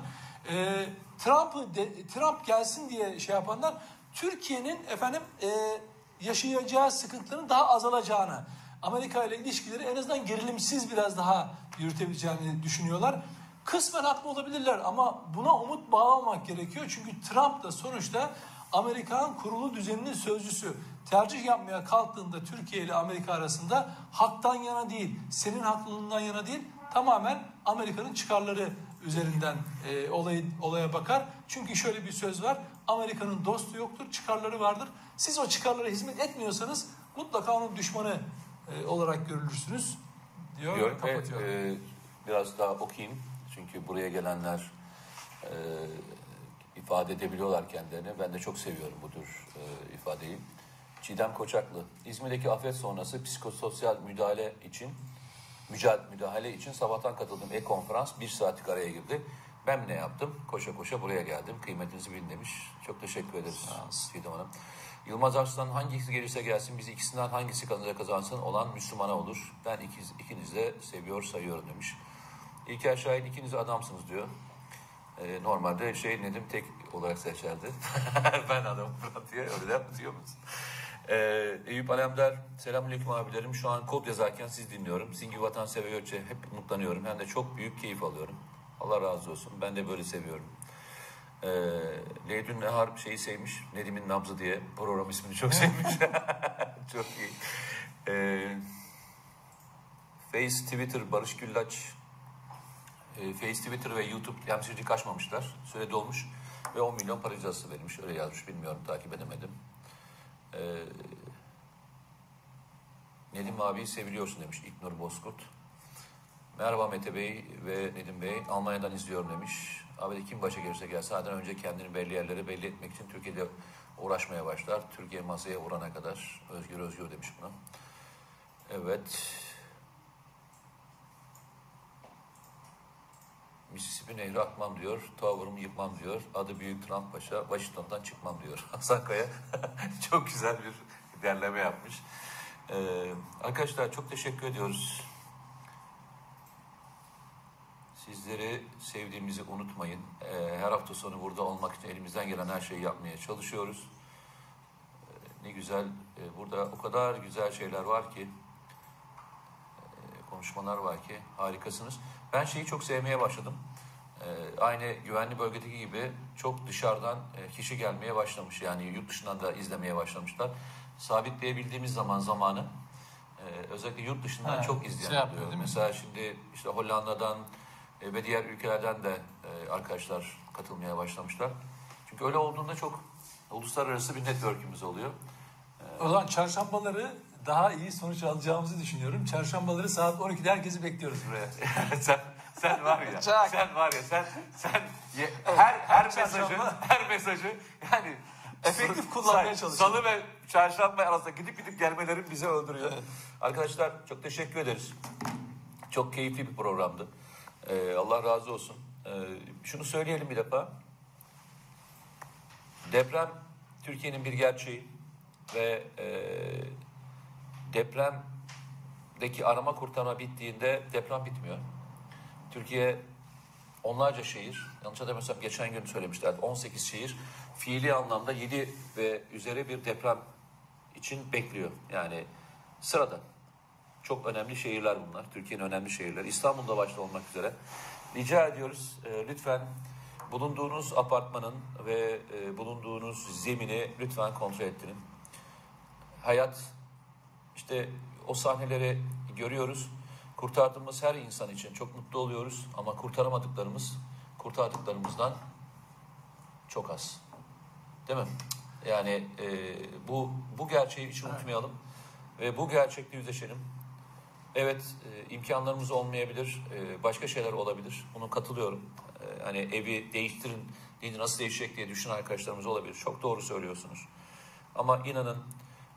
Ee, Trump'ı Trump gelsin diye şey yapanlar Türkiye'nin efendim e, yaşayacağı sıkıntıların daha azalacağını, Amerika ile ilişkileri en azından gerilimsiz biraz daha yürütebileceğini düşünüyorlar. Kısmen haklı olabilirler ama buna umut bağlamak gerekiyor. Çünkü Trump da sonuçta Amerikan kurulu düzeninin sözcüsü. Tercih yapmaya kalktığında Türkiye ile Amerika arasında haktan yana değil, senin haklılığından yana değil, tamamen Amerika'nın çıkarları üzerinden e, olayı, olaya bakar. Çünkü şöyle bir söz var, Amerika'nın dostu yoktur, çıkarları vardır. Siz o çıkarlara hizmet etmiyorsanız mutlaka onun düşmanı e, olarak görülürsünüz diyor, diyor kapatıyor. e, biraz daha okuyayım. Çünkü buraya gelenler e, ifade edebiliyorlar kendilerini. Ben de çok seviyorum bu tür e, ifadeyi. Çiğdem Koçaklı. İzmir'deki afet sonrası psikososyal müdahale için mücadele müdahale için sabahtan katıldığım e-konferans bir saatlik araya girdi. Ben ne yaptım? Koşa koşa buraya geldim. Kıymetinizi bilin demiş. Çok teşekkür ederiz Çiğdem Hanım. Yılmaz Arslan hangisi gelirse gelsin bizi ikisinden hangisi kazanırsa kazansın olan Müslümana olur. Ben ikiz, ikinizi de seviyor sayıyorum demiş. İlker Şahin ikiniz adamsınız diyor. Ee, normalde şey Nedim tek olarak seçerdi. ben Fırat diye öyle diyor musun? Ee, Eyüp Alemdar, selamünaleyküm abilerim. Şu an kod yazarken siz dinliyorum. Sizin gibi vatansever Gökçe hep mutlanıyorum. Hem de çok büyük keyif alıyorum. Allah razı olsun. Ben de böyle seviyorum. Ee, Leydün Nehar şeyi sevmiş. Nedim'in nabzı diye program ismini çok sevmiş. çok iyi. Ee, Face, Twitter, Barış Güllaç, e, Face, Twitter ve YouTube temsilci kaçmamışlar. Süre dolmuş ve 10 milyon para cezası verilmiş. Öyle yazmış bilmiyorum takip edemedim. Ee, Nedim abiyi seviliyorsun demiş İknur Bozkurt. Merhaba Mete Bey ve Nedim Bey. Almanya'dan izliyorum demiş. Abi de kim başa gelirse gelsin. Zaten önce kendini belli yerlere belli etmek için Türkiye'de uğraşmaya başlar. Türkiye masaya vurana kadar. Özgür Özgür demiş buna. Evet. Mississippi Nehri akmam diyor. Tower'ımı yıkmam diyor. Adı Büyük Trump Paşa. Washington'dan çıkmam diyor. Hasan Kaya çok güzel bir derleme yapmış. Ee, arkadaşlar çok teşekkür ediyoruz. Sizleri sevdiğimizi unutmayın. Ee, her hafta sonu burada olmak için elimizden gelen her şeyi yapmaya çalışıyoruz. Ee, ne güzel. Ee, burada o kadar güzel şeyler var ki konuşmalar var ki harikasınız. Ben şeyi çok sevmeye başladım. Ee, aynı güvenli bölgedeki gibi çok dışarıdan e, kişi gelmeye başlamış. Yani yurt dışından da izlemeye başlamışlar. Sabitleyebildiğimiz zaman zamanı e, özellikle yurt dışından Ha, çok izleyen şey oluyor. Mesela şimdi işte Hollanda'dan e, ve diğer ülkelerden de e, arkadaşlar katılmaya başlamışlar. Çünkü öyle olduğunda çok uluslararası bir network'ümüz oluyor. O zaman çarşambaları daha iyi sonuç alacağımızı düşünüyorum. Çarşambaları saat 12'de herkesi bekliyoruz buraya. sen sen var ya Çak. sen var ya sen sen ye- her her mesajı her mesajı yani Efektif kullanmaya çalışıyorum. Salı ve çarşamba arasında gidip gidip gelmelerin bizi öldürüyor. Arkadaşlar çok teşekkür ederiz. Çok keyifli bir programdı. Ee, Allah razı olsun. Ee, şunu söyleyelim bir defa. Deprem Türkiye'nin bir gerçeği ve e, depremdeki arama kurtarma bittiğinde deprem bitmiyor. Türkiye onlarca şehir, yanlış hatırlamıyorsam geçen gün söylemişlerdi 18 şehir fiili anlamda 7 ve üzeri bir deprem için bekliyor. Yani sırada. Çok önemli şehirler bunlar. Türkiye'nin önemli şehirleri. İstanbul'da başta olmak üzere. Rica ediyoruz e, lütfen bulunduğunuz apartmanın ve e, bulunduğunuz zemini lütfen kontrol ettirin. Hayat işte o sahneleri görüyoruz. Kurtardığımız her insan için çok mutlu oluyoruz ama kurtaramadıklarımız kurtardıklarımızdan çok az. Değil mi? Yani e, bu bu gerçeği hiç unutmayalım ve bu gerçekle yüzleşelim. Evet, e, imkanlarımız olmayabilir, e, başka şeyler olabilir. Bunu katılıyorum. E, hani evi değiştirin, deyince nasıl değişecek diye düşünen arkadaşlarımız olabilir. Çok doğru söylüyorsunuz. Ama inanın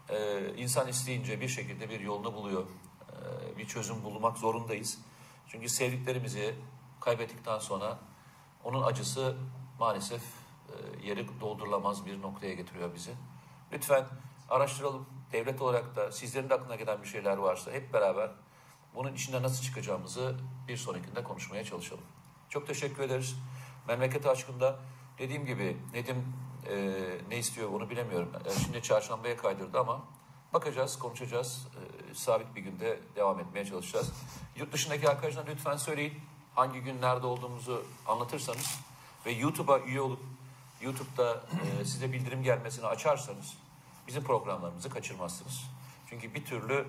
e, insan isteyince bir şekilde bir yolunu buluyor. E, bir çözüm bulmak zorundayız. Çünkü sevdiklerimizi kaybettikten sonra onun acısı maalesef e, yeri doldurulamaz bir noktaya getiriyor bizi. Lütfen araştıralım. Devlet olarak da sizlerin de aklına gelen bir şeyler varsa hep beraber bunun içinden nasıl çıkacağımızı bir sonrakinde konuşmaya çalışalım. Çok teşekkür ederiz. Memleket aşkında dediğim gibi Nedim e, ne istiyor onu bilemiyorum. E, şimdi çarşambaya kaydırdı ama bakacağız, konuşacağız. E, sabit bir günde devam etmeye çalışacağız. Yurt dışındaki arkadaşlar lütfen söyleyin. Hangi gün nerede olduğumuzu anlatırsanız ve YouTube'a üye olup YouTube'da e, size bildirim gelmesini açarsanız bizim programlarımızı kaçırmazsınız. Çünkü bir türlü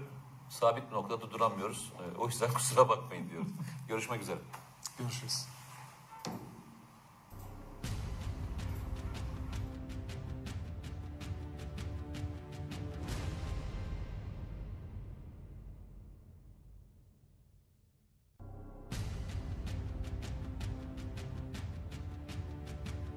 sabit bir noktada duramıyoruz. E, o yüzden kusura bakmayın diyoruz. Görüşmek üzere. Görüşürüz.